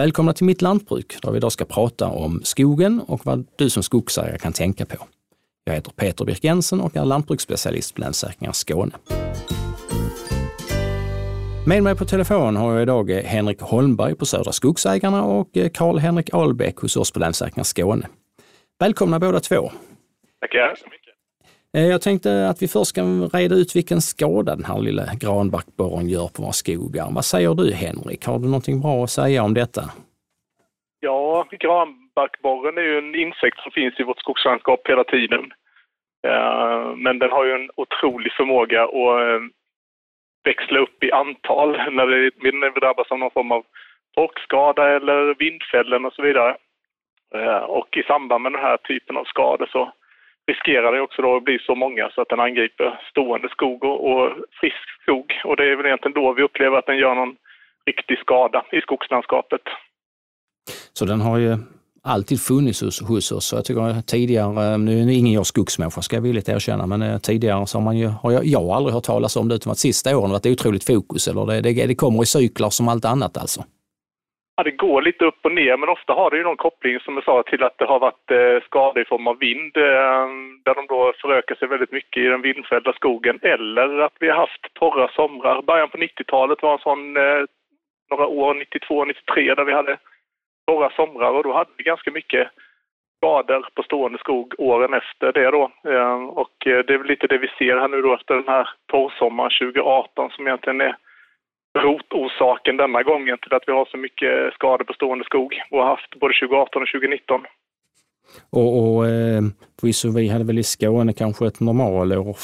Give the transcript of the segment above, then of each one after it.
Välkomna till Mitt Lantbruk där vi idag ska prata om skogen och vad du som skogsägare kan tänka på. Jag heter Peter Birk Jensen och är lantbruksspecialist på Länsförsäkringar Skåne. Med mig på telefon har jag idag Henrik Holmberg på Södra Skogsägarna och Karl-Henrik Albeck hos oss på Länsförsäkringar Skåne. Välkomna båda två. Tackar Eh, jag tänkte att vi först ska reda ut vilken skada den här lilla granbarkborren gör på våra skogar. Vad säger du Henrik? Har du någonting bra att säga om detta? Ja, granbarkborren är ju en insekt som finns i vårt skogslandskap hela tiden. Eh, men den har ju en otrolig förmåga att eh, växla upp i antal när vi drabbas av någon form av torkskada eller vindfällen och så vidare. Och i samband med den här typen av skador så riskerar det också då att bli så många så att den angriper stående skog och, och frisk skog. Och det är väl egentligen då vi upplever att den gör någon riktig skada i skogslandskapet. Så den har ju alltid funnits hos, hos oss. Jag tycker tidigare, nu är ingen jag skogsmänniska ska jag villigt erkänna, men eh, tidigare så har man ju, har jag, jag har aldrig hört talas om det utom att sista åren varit otroligt fokus. Eller det, det, det kommer i cykler som allt annat alltså. Ja, det går lite upp och ner, men ofta har det ju någon koppling som jag sa till att det har varit eh, skador i form av vind, eh, där de då förökar sig väldigt mycket i den vindfällda skogen, eller att vi har haft torra somrar. Början på 90-talet var en sån, eh, några år, 92, 93, där vi hade torra somrar och då hade vi ganska mycket skador på stående skog åren efter det då. Eh, och eh, det är väl lite det vi ser här nu då efter den här torrsommaren 2018 som egentligen är rotorsaken denna gången till att vi har så mycket skador på stående skog och har haft både 2018 och 2019. Och, och eh, vi hade väl i Skåne kanske ett normalår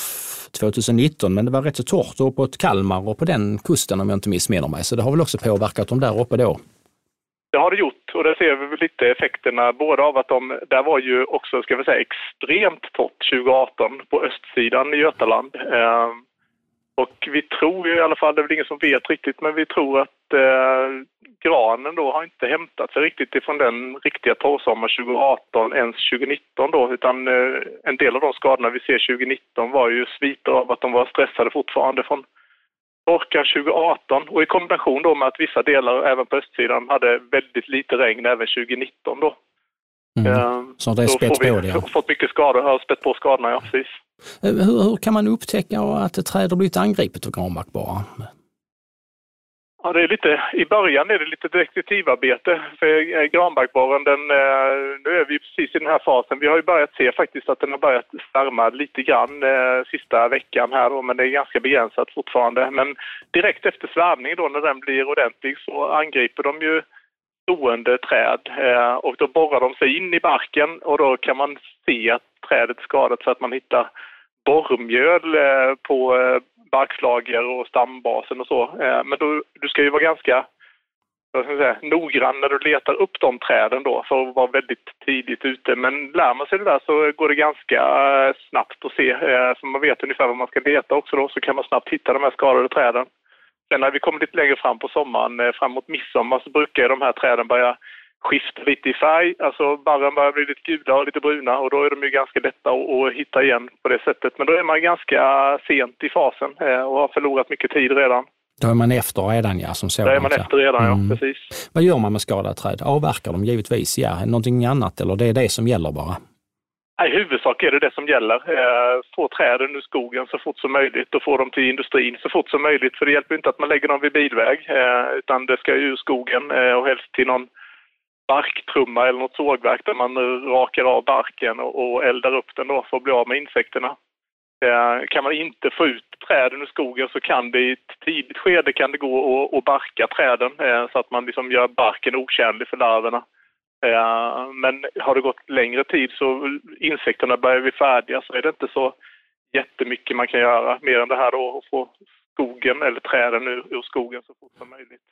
2019, men det var rätt så torrt uppåt Kalmar och på den kusten om jag inte missminner mig. Så det har väl också påverkat dem där uppe då? Det har det gjort och där ser vi lite effekterna både av att de, där var ju också, ska vi säga, extremt torrt 2018 på östsidan i Götaland. Eh, och vi tror ju i alla fall, det är väl ingen som vet riktigt, men vi tror att eh, granen då har inte hämtat sig riktigt ifrån den riktiga torrsommar 2018 ens 2019 då, utan eh, en del av de skadorna vi ser 2019 var ju sviter av att de var stressade fortfarande från torkan 2018 och i kombination då med att vissa delar även på östsidan hade väldigt lite regn även 2019 då. Mm. Eh, så det är spett på det? Ja. fått mycket skador, ja, spett på skadorna, ja precis. Hur, hur kan man upptäcka att ett träd har blivit angripet av granbarkborrar? Ja, det är lite, I början är det lite detektivarbete för granbarkborren, den, eh, nu är vi precis i den här fasen. Vi har ju börjat se faktiskt att den har börjat svärma lite grann eh, sista veckan här då, men det är ganska begränsat fortfarande. Men direkt efter svärmning då, när den blir ordentlig, så angriper de ju stående träd eh, och då borrar de sig in i barken och då kan man se att trädet är skadat så att man hittar borrmjöl eh, på eh, barkslager och stambasen och så. Eh, men då, du ska ju vara ganska ska säga, noggrann när du letar upp de träden då för att vara väldigt tidigt ute. Men lär man sig det där så går det ganska snabbt att se. Så man vet ungefär vad man ska leta också då så kan man snabbt hitta de här skadade träden. Sen när vi kommer lite längre fram på sommaren, framåt midsommar, så brukar de här träden börja skifta lite i färg. Alltså barren börjar bli lite gula och lite bruna och då är de ju ganska lätta att, hitta igen på det sättet. Men då är man ganska sent i fasen eh, och har förlorat mycket tid redan. Då är man efter redan ja, som sådant. Då är man efter redan mm. ja, precis. Vad gör man med skadade träd? Avverkar de givetvis, ja. Någonting annat eller det är det som gäller bara? I huvudsak är det det som gäller. Eh, få träden ur skogen så fort som möjligt och få dem till industrin så fort som möjligt. För det hjälper inte att man lägger dem vid bilväg, eh, utan det ska ur skogen och helst till någon barktrumma eller något sågverk där man rakar av barken och eldar upp den då för att bli av med insekterna. Eh, kan man inte få ut träden ur skogen så kan det i ett tidigt skede kan det gå att barka träden eh, så att man liksom gör barken otjänlig för larverna. Eh, men har det gått längre tid så insekterna börjar bli färdiga så är det inte så jättemycket man kan göra mer än det här då att få skogen eller träden ur, ur skogen så fort som möjligt.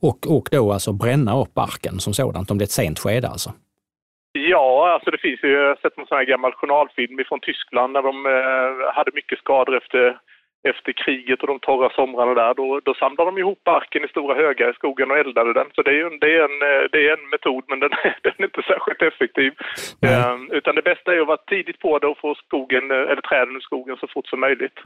Och, och då alltså bränna upp barken som sådant om det är ett sent skede alltså? Ja, alltså det finns ju, jag har sett en sån här gammal journalfilm från Tyskland när de eh, hade mycket skador efter efter kriget och de torra somrarna där, då, då samlade de ihop barken i stora högar i skogen och eldade den. Så det är, en, det är, en, det är en metod, men den är, den är inte särskilt effektiv. Mm. utan det bästa är att vara tidigt på det och få skogen, eller träden ur skogen så fort som möjligt.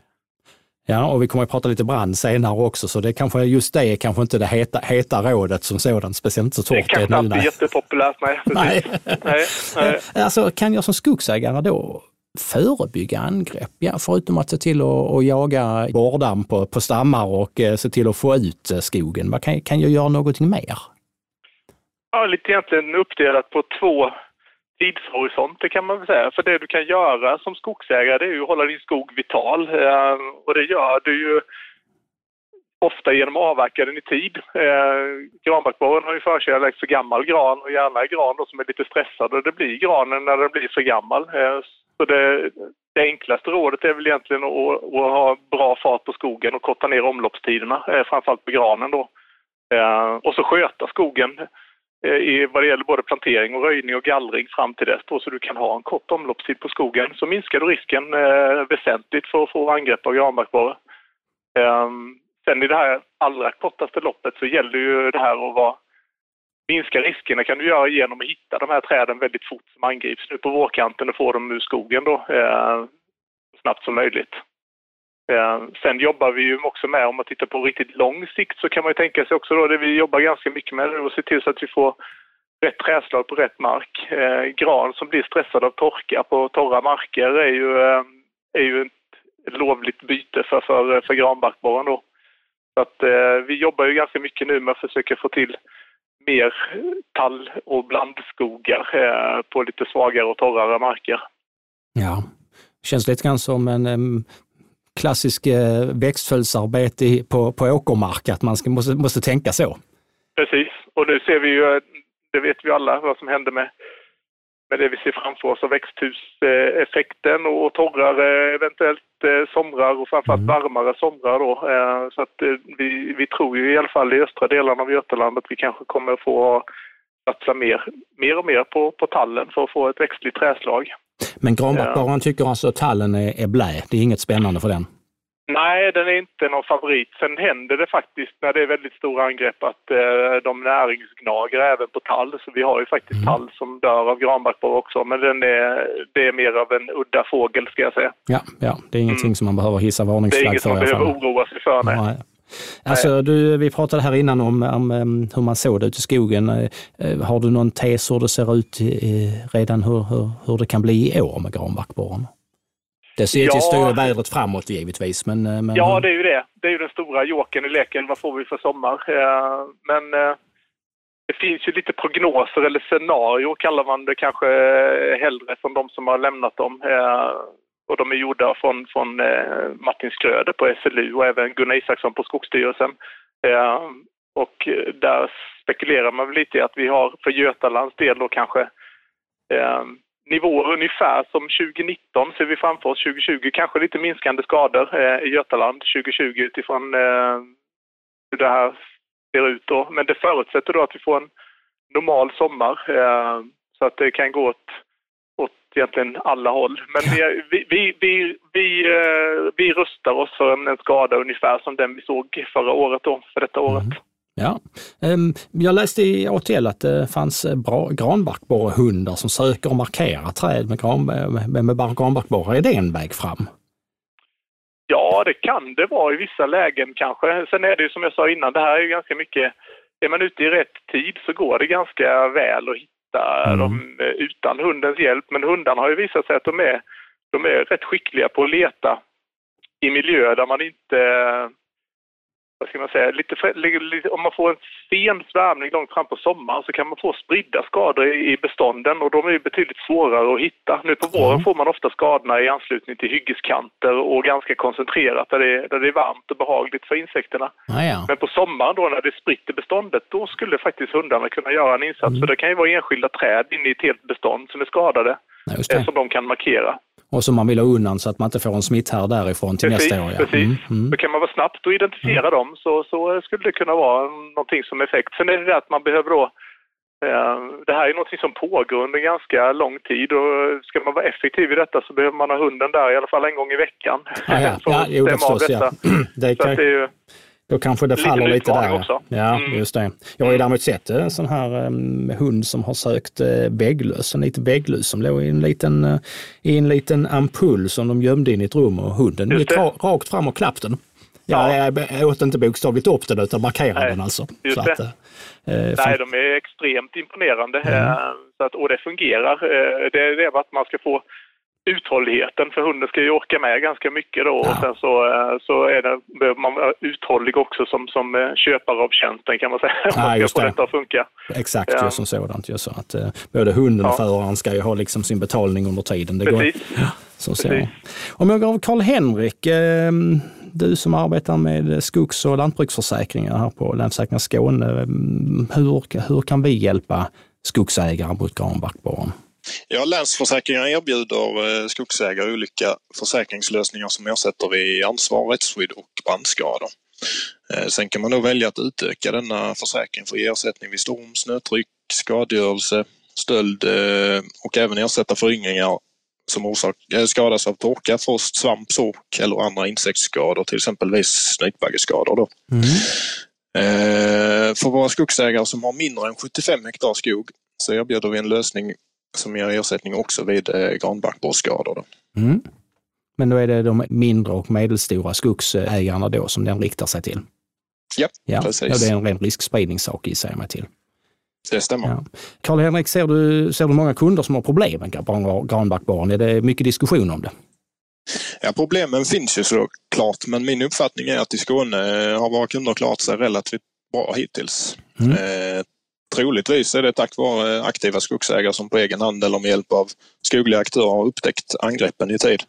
Ja, och vi kommer att prata lite brand senare också, så det kanske just det är kanske inte det heta, heta rådet som sådant, speciellt inte så torrt. Det kanske inte är jättepopulärt, nej. nej. nej, nej. Alltså, kan jag som skogsägare då förebygga angrepp? Ja, förutom att se till att, att jaga borrdamm på, på stammar och eh, se till att få ut eh, skogen. Kan, kan jag göra någonting mer? Ja, lite egentligen uppdelat på två tidshorisonter kan man väl säga. För det du kan göra som skogsägare det är ju att hålla din skog vital. Eh, och det gör du ju ofta genom att avverka den i tid. Eh, granbarkborren har ju förkärlek för gammal gran och gärna gran då som är lite stressad och det blir granen när den blir för gammal. Eh, så det, det enklaste rådet är väl egentligen att, att, ha bra fart på skogen och korta ner omloppstiderna, eh, framförallt på granen då. Eh, och så sköta skogen Eh, i vad det gäller både plantering och röjning och gallring fram till dess då, så du kan ha en kort omloppstid på skogen så minskar du risken eh, väsentligt för att få angrepp av granbarkborre. Ehm, sen i det här allra kortaste loppet så gäller ju det här att vara Minska riskerna kan du göra genom att hitta de här träden väldigt fort som angrips nu på vårkanten och få dem ur skogen då eh, snabbt som möjligt. Eh, sen jobbar vi ju också med, om man tittar på riktigt lång sikt, så kan man ju tänka sig också då, det vi jobbar ganska mycket med, att se till så att vi får rätt träslag på rätt mark. Eh, gran som blir stressad av torka på torra marker är ju, eh, är ju ett lovligt byte för, för, för granbarkborren då. Så att, eh, vi jobbar ju ganska mycket nu med att försöka få till mer tall och blandskogar eh, på lite svagare och torrare marker. Ja, känns lite grann som en klassisk eh, växtföljdsarbete på, på åkermark, att man ska, måste, måste tänka så. Precis, och nu ser vi ju, det vet vi alla, vad som händer med, med det vi ser framför oss av växthuseffekten och torrare eventuellt eh, somrar och framförallt mm. varmare somrar då. Eh, så att vi, vi tror ju i alla fall i östra delarna av Götaland att vi kanske kommer få satsa mer, mer och mer på, på tallen för att få ett växtligt träslag. Men granbarkborren ja. tycker alltså tallen är, är blä, det är inget spännande för den? Nej, den är inte någon favorit. Sen händer det faktiskt när det är väldigt stora angrepp att eh, de näringsgnager även på tall. Så vi har ju faktiskt mm. tall som dör av granbarkborre också. Men den är, det är mer av en udda fågel ska jag säga. Ja, ja det är ingenting mm. som man behöver hissa varningsflagg för. Det är inget man behöver oroa sig för. Nej. Alltså, du, vi pratade här innan om, om, hur man såg det ute i skogen. Eh, eh, har du någon tes hur det ser ut redan hur, hur, hur det kan bli i år med granbarkborren? Det ser ja. till stora vädret framåt givetvis. Men, eh, men, ja, det är ju det. Det är ju den stora joken i leken. Vad får vi för sommar? Men det finns ju lite prognoser eller scenarier kallar man det kanske hellre från de som har lämnat dem och de är gjorda från, från eh, Martin Skröder på SLU och även Gunnar Isaksson på Skogsstyrelsen. Eh, och där spekulerar man väl lite i att vi har för Götalands del då kanske eh, nivåer ungefär som 2019 ser vi framför oss. 2020 kanske lite minskande skador eh, i Götaland 2020 utifrån eh, hur det här ser ut då. Men det förutsätter då att vi får en normal sommar eh, så att det kan gå åt egentligen alla håll. Men vi, vi, vi, vi, vi, eh, vi rustar oss för en skada ungefär som den vi såg förra året då, för detta året. Mm. Ja, ehm, jag läste i ATL att det fanns bra granbarkborrehundar som söker och markerar träd med, gran, med, med granbarkborre. Är det en väg fram? Ja, det kan det vara i vissa lägen kanske. Sen är det ju som jag sa innan, det här är ju ganska mycket, är man ute i rätt tid så går det ganska väl att hitta hitta mm. dem eh, utan hundens hjälp. Men hundarna har ju visat sig att de är, de är rätt skickliga på att leta i miljöer där man inte vad ska man säga, lite, lite, om man får en sen svärmning långt fram på sommaren så kan man få spridda skador i, bestånden och de är betydligt svårare att hitta. Nu på våren mm. får man ofta skadorna i anslutning till hyggeskanter och ganska koncentrerat där det, där det är varmt och behagligt för insekterna. Ah, ja. Men på sommaren då när det är spritt i beståndet då skulle faktiskt hundarna kunna göra en insats. Mm. För det kan ju vara enskilda träd inne i ett helt bestånd som är skadade. Ja, som de kan markera och som man vill ha undan så att man inte får en smitthärd därifrån till precis, nästa år. Ja. Precis, mm, mm. Då kan man vara snabbt och identifiera mm. dem så, så skulle det kunna vara någonting som effekt. Sen är det det att man behöver då eh, det här är någonting som pågår under ganska lång tid och ska man vara effektiv i detta så behöver man ha hunden där i alla fall en gång i veckan. Ah, ja, ja, jo, det förstås, ja. det kan... det är ju, Då kanske det faller lite, lite där. Också. Ja, mm. just det. Jag har ju däremot sett en sån här um, hund som har sökt uh, vägglöss, en liten vägglöss som låg i en liten, uh, i en liten ampull som de gömde in i ett rum och hunden gick rakt fram och klappade den. Ja, ja. Jag åt inte bokstavligt upp den utan markerade Nej, den alltså. Just så att, uh, Nej, de är extremt imponerande mm. så att, och det fungerar. Det är att man ska få uthålligheten, för hunden ska ju orka med ganska mycket då ja. och sen så, eh, så är det, behöver man vara uthållig också som, som eh, köpare av tjänsten kan man säga, om man ska få det. detta att funka. Exakt, ja. som sådant. Ju så att, eh, både hunden och ja. föraren ska ju ha liksom sin betalning under tiden. Det Precis. Går, ja, så Precis. Om jag går av Karl-Henrik, du som arbetar med skogs och lantbruksförsäkringar här på Länsförsäkringar Skåne, hur, hur kan vi hjälpa skogsägare mot granbarkborren? Ja, Länsförsäkringar erbjuder eh, skogsägare olika försäkringslösningar som ersätter vid ansvar, rättsskydd och brandskador. Eh, sen kan man då välja att utöka denna försäkring för ersättning vid storm, snötryck, skadegörelse, stöld eh, och även ersätta föryngringar som orsak, skadas av torka, frost, svamp, sork eller andra insektsskador, till exempelvis snytbaggeskador. Då. Mm. För våra skogsägare som har mindre än 75 hektar skog så erbjuder vi en lösning som ger ersättning också vid eh, granbarkborrskador. Mm. Men då är det de mindre och medelstora skogsägarna då som den riktar sig till? Ja, ja. precis. Ja, det är en ren riskspridningssak gissar jag mig till. Det stämmer. Ja. Karl-Henrik, ser du, ser du många kunder som har problem med granbarkborren? Är det mycket diskussion om det? Ja, problemen finns ju såklart, men min uppfattning är att i Skåne har våra kunder klarat sig relativt bra hittills. Mm. Eh, Troligtvis är det tack vare aktiva skogsägare som på egen hand eller med hjälp av skogliga aktörer har upptäckt angreppen i tid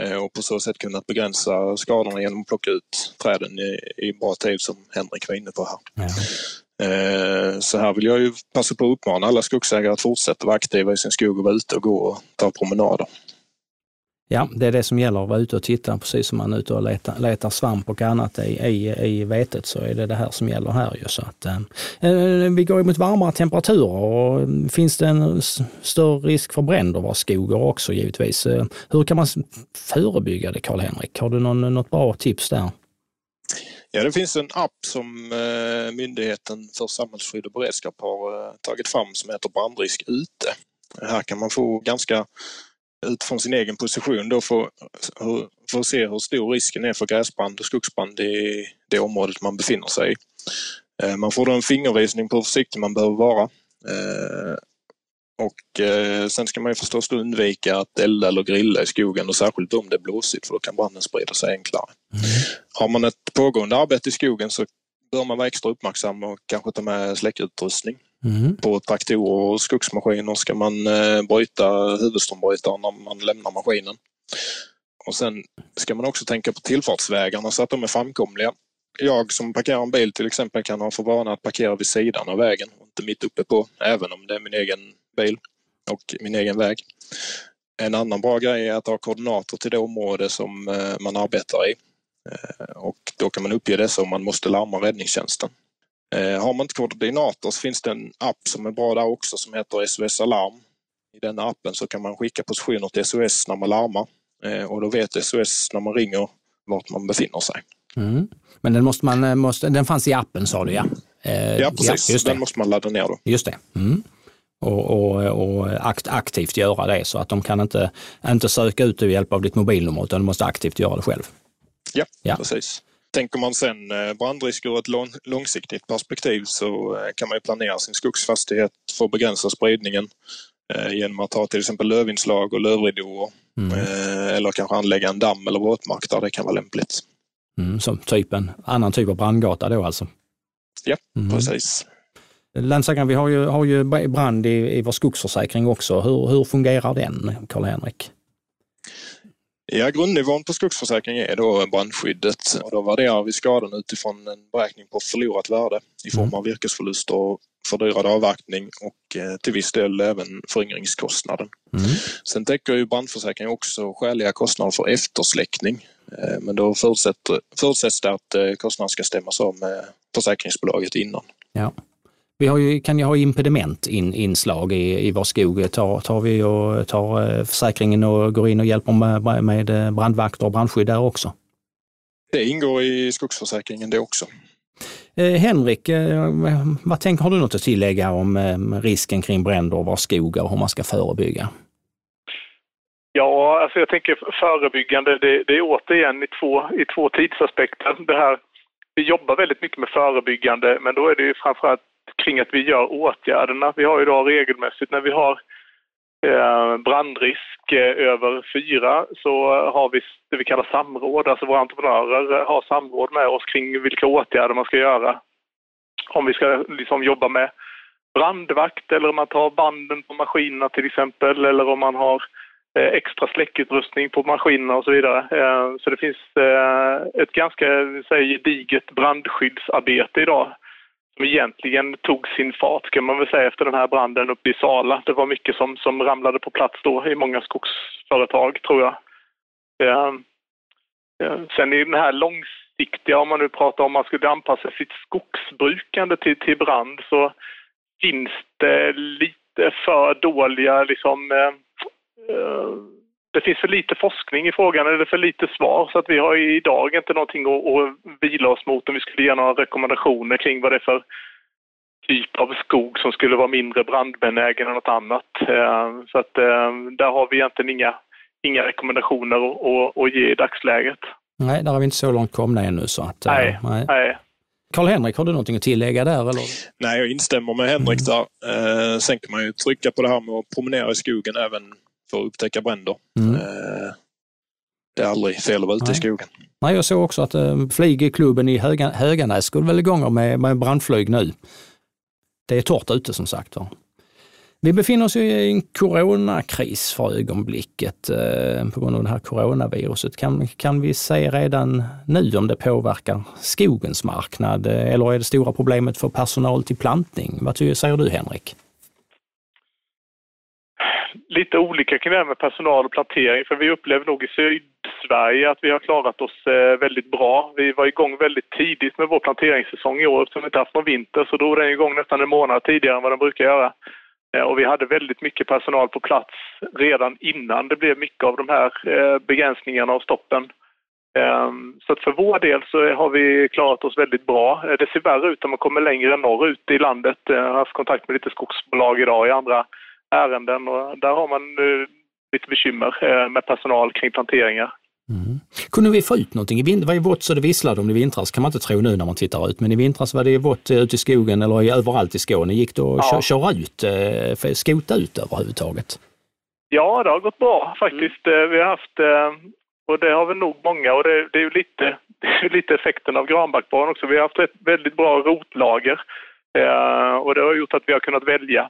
eh, och på så sätt kunnat begränsa skadorna genom att plocka ut träden i, i bra tid som Henrik var inne på här. Ja. Eh, så här vill jag ju passa på att uppmana alla skogsägare att fortsätta vara aktiva i sin skog och vara ute och gå och ta promenader. Ja, det är det som gäller att vara ute och titta, precis som man är ute och letar, letar svamp och annat i, i, i vetet så är det det här som gäller här. Ju. Så att, eh, eh vi går mot varmare temperaturer och mm, finns det en större risk för bränder var skogar också givetvis. Eh, hur kan man förebygga det Karl-Henrik? Har du någon, något bra tips där? Ja, det finns en app som eh, Myndigheten för samhällsskydd och beredskap har eh, tagit fram som heter Brandrisk ute. Här kan man få ganska utifrån sin egen position då för att se hur stor risken är för gräsbrand och skogsbrand i det området man befinner sig i. Eh, man får då en fingervisning på hur försiktig man behöver vara. Eh, och eh, sen ska man ju förstås undvika att elda eller grilla i skogen och särskilt om det är blåsigt för då kan branden sprida sig enklare. Mm. Har man ett pågående arbete i skogen så bör man vara extra uppmärksam och kanske ta med släckutrustning. Mm. På traktorer och skogsmaskiner ska man eh, bryta huvudströmbrytaren när man lämnar maskinen. Och sen ska man också tänka på tillfartsvägarna så att de är framkomliga. Jag som parkerar en bil till exempel kan ha för vana att parkera vid sidan av vägen och inte mitt uppe på, även om det är min egen bil och min egen väg. En annan bra grej är att ha koordinater till det område som eh, man arbetar i. Eh, och då kan man uppge dessa om man måste larma räddningstjänsten. Eh, har man inte koordinator så finns det en app som är bra där också som heter SOS Alarm. I den appen så kan man skicka positioner till SOS när man larmar eh, och då vet SOS när man ringer vart man befinner sig. Mm. Men den, måste man, eh, måste, den fanns i appen sa du ja? ja precis, ja, den måste man ladda ner då. Just det. Mm. Och, och, och akt, aktivt göra det så att de kan inte, inte söka ut det med hjälp av ditt mobilnummer utan du måste aktivt göra det själv. Ja, ja. precis. Tänker man sen eh, brandrisk ur ett långsiktigt perspektiv så eh, kan man planera sin skogsfastighet för att begränsa spridningen eh, genom att ha till exempel lövinslag och lövridåer. Mm. Eller kanske anlägga en damm eller våtmark där det kan vara lämpligt. Mm, som typ en annan typ av brandgata då alltså? Ja, mm. precis. Länsläkaren, vi har ju, har ju brand i, i vår skogsförsäkring också. Hur, hur fungerar den, Karl-Henrik? Ja, grundnivån på skogsförsäkring är då brandskyddet och då värderar vi skadan utifrån en beräkning på förlorat värde i form mm. av virkesförluster, fördyrad avverkning och eh, till viss del även föryngringskostnaden. Mm. Sen täcker ju brandförsäkringen också skäliga kostnader för eftersläckning. Eh, men då förutsätts det att eh, kostnaden ska stämmas av med försäkringsbolaget innan. Ja. Vi har ju, kan ju ha impedimentinslag i, i vår skog. Tar, tar vi och tar eh, försäkringen och går in och hjälper med, med brandvakter och brandskydd där också? Det ingår i skogsförsäkringen det också. Eh, Henrik, eh, vad tänker, har du något att tillägga om eh, risken kring bränder och var skogar och hur man ska förebygga? Ja, alltså jag tänker förebyggande, det, det är återigen i två, i två tidsaspekter. Det här, vi jobbar väldigt mycket med förebyggande, men då är det ju framförallt kring att vi gör åtgärderna. Vi har idag regelmässigt när vi har eh, brandrisk eh, över fyra så har vi det vi kallar samråd, alltså våra entreprenörer eh, har samråd med oss kring vilka åtgärder man ska göra. Om vi ska liksom jobba med brandvakt eller om man tar banden på maskinerna till exempel eller om man har extra släckutrustning på maskinerna och så vidare. Så det finns ett ganska gediget brandskyddsarbete idag som egentligen tog sin fart kan man väl säga efter den här branden uppe i Sala. Det var mycket som, som ramlade på plats då i många skogsföretag tror jag. Eh, eh, sen i den här långsiktiga, om man nu pratar om man skulle anpassa sitt skogsbrukande till, till brand så finns det lite för dåliga liksom Eh, eh det finns för lite forskning i frågan eller för lite svar så att vi har idag inte någonting att, att vila oss mot om vi skulle ge några rekommendationer kring vad det är för typ av skog som skulle vara mindre brandbenägen än något annat. Eh, så att eh, där har vi egentligen inga, inga rekommendationer att, att ge i dagsläget. Nej, där har vi inte så långt komna ännu. Så att, nej, nej. nej. Karl-Henrik, har du någonting att tillägga där? Eller? Nej, jag instämmer med Henrik där. Eh, sen kan man ju trycka på det här med att promenera i skogen även för att upptäcka bränder. Mm. Eh, det är aldrig fel att vara ute i skogen. Nej, jag såg också att eh, flygklubben i Höga, Höganäs skulle väl igång med, med brandflyg nu. Det är torrt ute som sagt. Vi befinner oss i en coronakris för ögonblicket eh, på grund av det här coronaviruset. Kan, kan vi se redan nu om det påverkar skogens marknad eller är det stora problemet för personal till plantning? Vad säger du Henrik? Lite olika kring det här med personal och plantering för vi upplever nog i Sydsverige att vi har klarat oss eh, väldigt bra. Vi var igång väldigt tidigt med vår planteringssäsong i år eftersom vi inte haft någon vinter så drog den igång nästan en månad tidigare än vad den brukar göra. Eh, och vi hade väldigt mycket personal på plats redan innan det blev mycket av de här eh, begränsningarna och stoppen. Ehm, så att för vår del så har vi klarat oss väldigt bra. Det ser värre ut om man kommer längre norrut i landet. Jag har haft kontakt med lite skogsbolag idag i andra ärenden och där har man eh, lite bekymmer eh, med personal kring planteringar. Mm. Kunde vi få ut någonting? Det var ju vått så det visslade om det i vintras, kan man inte tro nu när man tittar ut. Men i vintras var det vått eh, ute i skogen eller överallt i Skåne. Gick det att ja. köra ut, skota ut överhuvudtaget? Ja, det har gått bra faktiskt. Mm. Vi har haft, och det har väl nog många, och det, det är ju lite, lite effekten av granbarkborren också. Vi har haft ett väldigt bra rotlager och det har gjort att vi har kunnat välja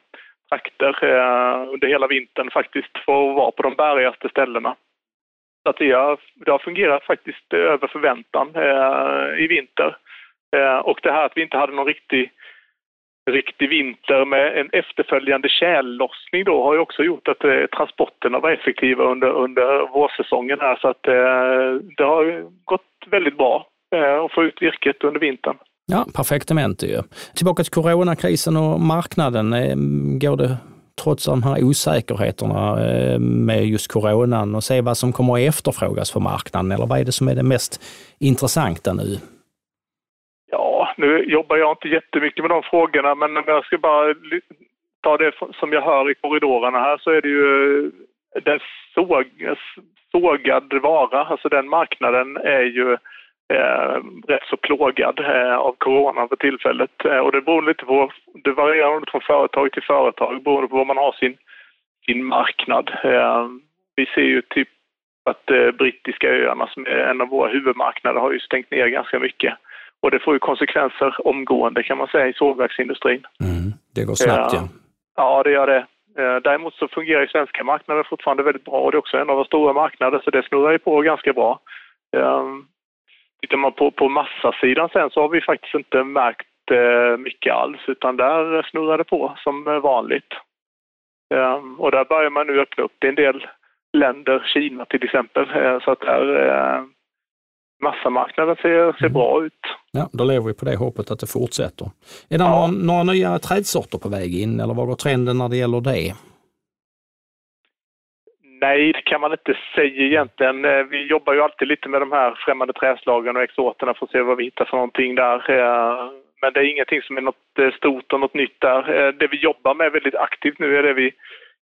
trakter eh, under hela vintern faktiskt för att vara på de bärigaste ställena. Så att det, har, det har fungerat faktiskt över förväntan eh, i vinter. Eh, och det här att vi inte hade någon riktig, riktig vinter med en efterföljande tjällossning då har ju också gjort att eh, transporterna var effektiva under, under vårsäsongen här så att eh, det har gått väldigt bra eh, att få ut virket under vintern. Ja, perfektament ju. Tillbaka till coronakrisen och marknaden. Eh, går det trots de här osäkerheterna eh, med just coronan och se vad som kommer att efterfrågas för marknaden? Eller vad är det som är det mest intressanta nu? Ja, nu jobbar jag inte jättemycket med de frågorna, men om jag ska bara ta det som jag hör i korridorerna här så är det ju eh, den såg, sågad vara, alltså den marknaden är ju eh, rätt så plågad eh, av corona för tillfället. Eh, och det beror lite på, det varierar lite från företag till företag beroende på var man har sin, sin marknad. Eh, vi ser ju typ att eh, brittiska öarna som är en av våra huvudmarknader har ju stängt ner ganska mycket. Och det får ju konsekvenser omgående kan man säga i sågverksindustrin. Mm, det går snabbt ja. Ja, det gör det. Däremot så fungerar ju svenska marknaden fortfarande väldigt bra och det är också en av våra stora marknader så det snurrar ju på ganska bra. Tittar man på, på massasidan sen så har vi faktiskt inte märkt eh, mycket alls utan där snurrar det på som vanligt. Um, och där börjar man nu öppna upp i en del länder, Kina till exempel, uh, så att där uh, massamarknaden ser, ser bra ut. Ja, då lever vi på det hoppet att det fortsätter. Är det ja. några, några nya trädsorter på väg in eller vad går trenden när det gäller det? Nej, det kan man inte säga egentligen. Eh, vi jobbar ju alltid lite med de här främmande träslagen och exoterna för att se vad vi hittar för någonting där. Eh, men det är ingenting som är något eh, stort och något nytt där. Det vi jobbar med väldigt aktivt nu är det vi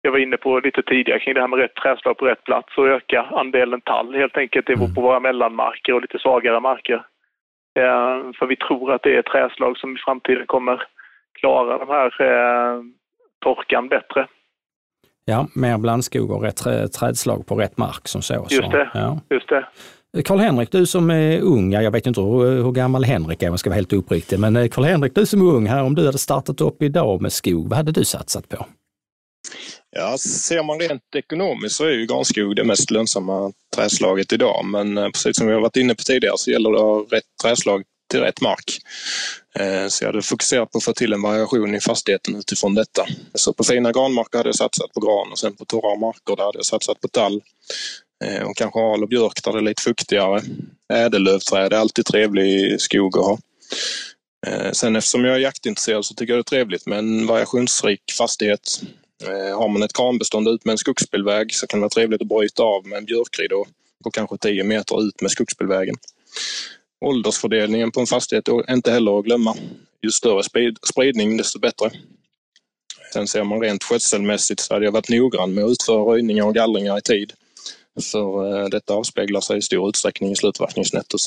jag var inne på lite tidigare kring det här med rätt träslag på rätt plats och öka andelen tall helt enkelt mm. på våra mellanmarker och lite svagare marker. För vi tror att det är träslag som i framtiden kommer klara de här torkan bättre. Ja, mer blandskog och rätt trädslag på rätt mark som så. Just det. Ja. Just det. Karl-Henrik, du som är ung, jag vet inte hur, hur gammal Henrik är om jag ska vara helt uppriktig, men eh, Karl-Henrik, du som är ung här, om du hade startat upp idag med skog, vad hade du satsat på? Ja, ser man rent ekonomiskt så är ju granskog det mest lönsamma träslaget idag, men eh, precis som vi har varit inne på tidigare så gäller det att ha rätt träslag till rätt mark. Eh, så jag hade fokuserat på att få till en variation i fastigheten utifrån detta. Så på fina granmarker hade jag satsat på gran och sen på torra marker där hade jag satsat på tall. Eh, och kanske al och björk där det är lite fuktigare. Ädellövträd är alltid trevlig skog att ha. Eh, sen eftersom jag är jaktintresserad så tycker jag det är trevligt med en variationsrik fastighet. Har man ett kranbestånd ut med en skogsbilväg så kan det vara trevligt att bryta av med en björkridå på kanske 10 meter ut med skogsbilvägen åldersfördelningen på en fastighet är inte heller att glömma. Ju större spridning desto bättre. Sen ser man rent skötselmässigt så hade jag varit noggrann med att utföra röjningar och gallringar i tid. För eh, detta avspeglar sig i stor utsträckning i slutverkningsnettot.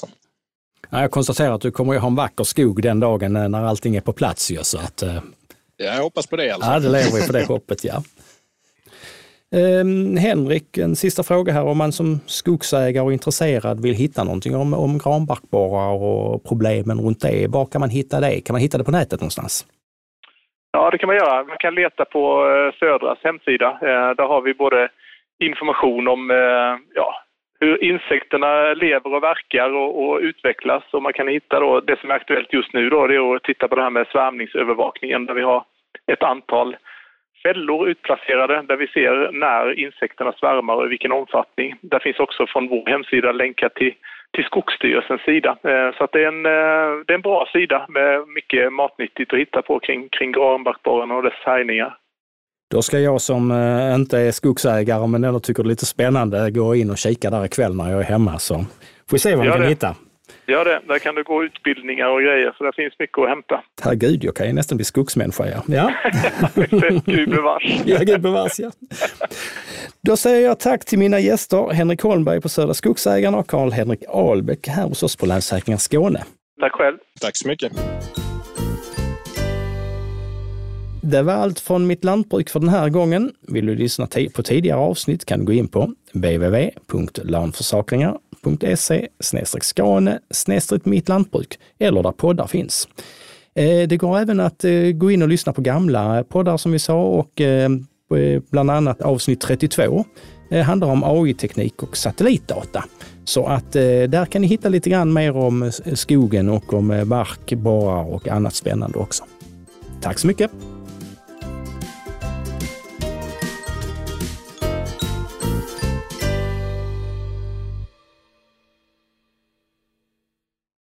Jag konstaterar att du kommer att ha en vacker skog den dagen eh, när allting är på plats. Ju, så att, eh, ja, jag hoppas på det. Alltså. Ja, det lever vi på det hoppet, ja. Eh, Henrik, en sista fråga här. Om man som skogsägare och intresserad vill hitta någonting om, om granbarkborrar och problemen runt det, var kan man hitta det? Kan man hitta det på nätet någonstans? Ja, det kan man göra. Man kan leta på eh, Södras hemsida. Eh, där har vi både information om eh, ja, hur insekterna lever och verkar och, och, utvecklas. Och man kan hitta då, det som är aktuellt just nu då, det är att titta på det här med svärmningsövervakningen där vi har ett antal fällor utplacerade där vi ser när insekterna svärmar och i vilken omfattning. Där finns också från vår hemsida länkar till, till Skogsstyrelsens sida. Eh, så att det, är en, eh, det är en bra sida med mycket matnyttigt att hitta på kring, kring granbarkborren och dess härjningar. Då ska jag som eh, inte är skogsägare men ändå tycker det är lite spännande gå in och kika där ikväll när jag är hemma. Så får vi se vad vi kan hitta. Ja, det. Där kan du gå utbildningar och grejer, så det finns mycket att hämta. Herregud, jag kan ju nästan bli skogsmänniska. Ja, ja. gud bevars. ja, gud bevars, ja. Då säger jag tack till mina gäster, Henrik Holmberg på Södra Skogsägarna och Karl-Henrik Ahlbäck här hos oss på Länsförsäkringar Skåne. Tack själv. Tack så mycket. Det var allt från mitt lantbruk för den här gången. Vill du lyssna på tidigare avsnitt kan du gå in på www.landförsakringar.se skane mitt lantbruk eller där poddar finns. Eh, det går även att eh, gå in och lyssna på gamla poddar som vi sa och eh, bland annat avsnitt 32 handlar om AI-teknik och satellitdata. Så att där kan ni hitta lite grann mer om skogen och om bark, borrar och annat spännande också. Tack så mycket!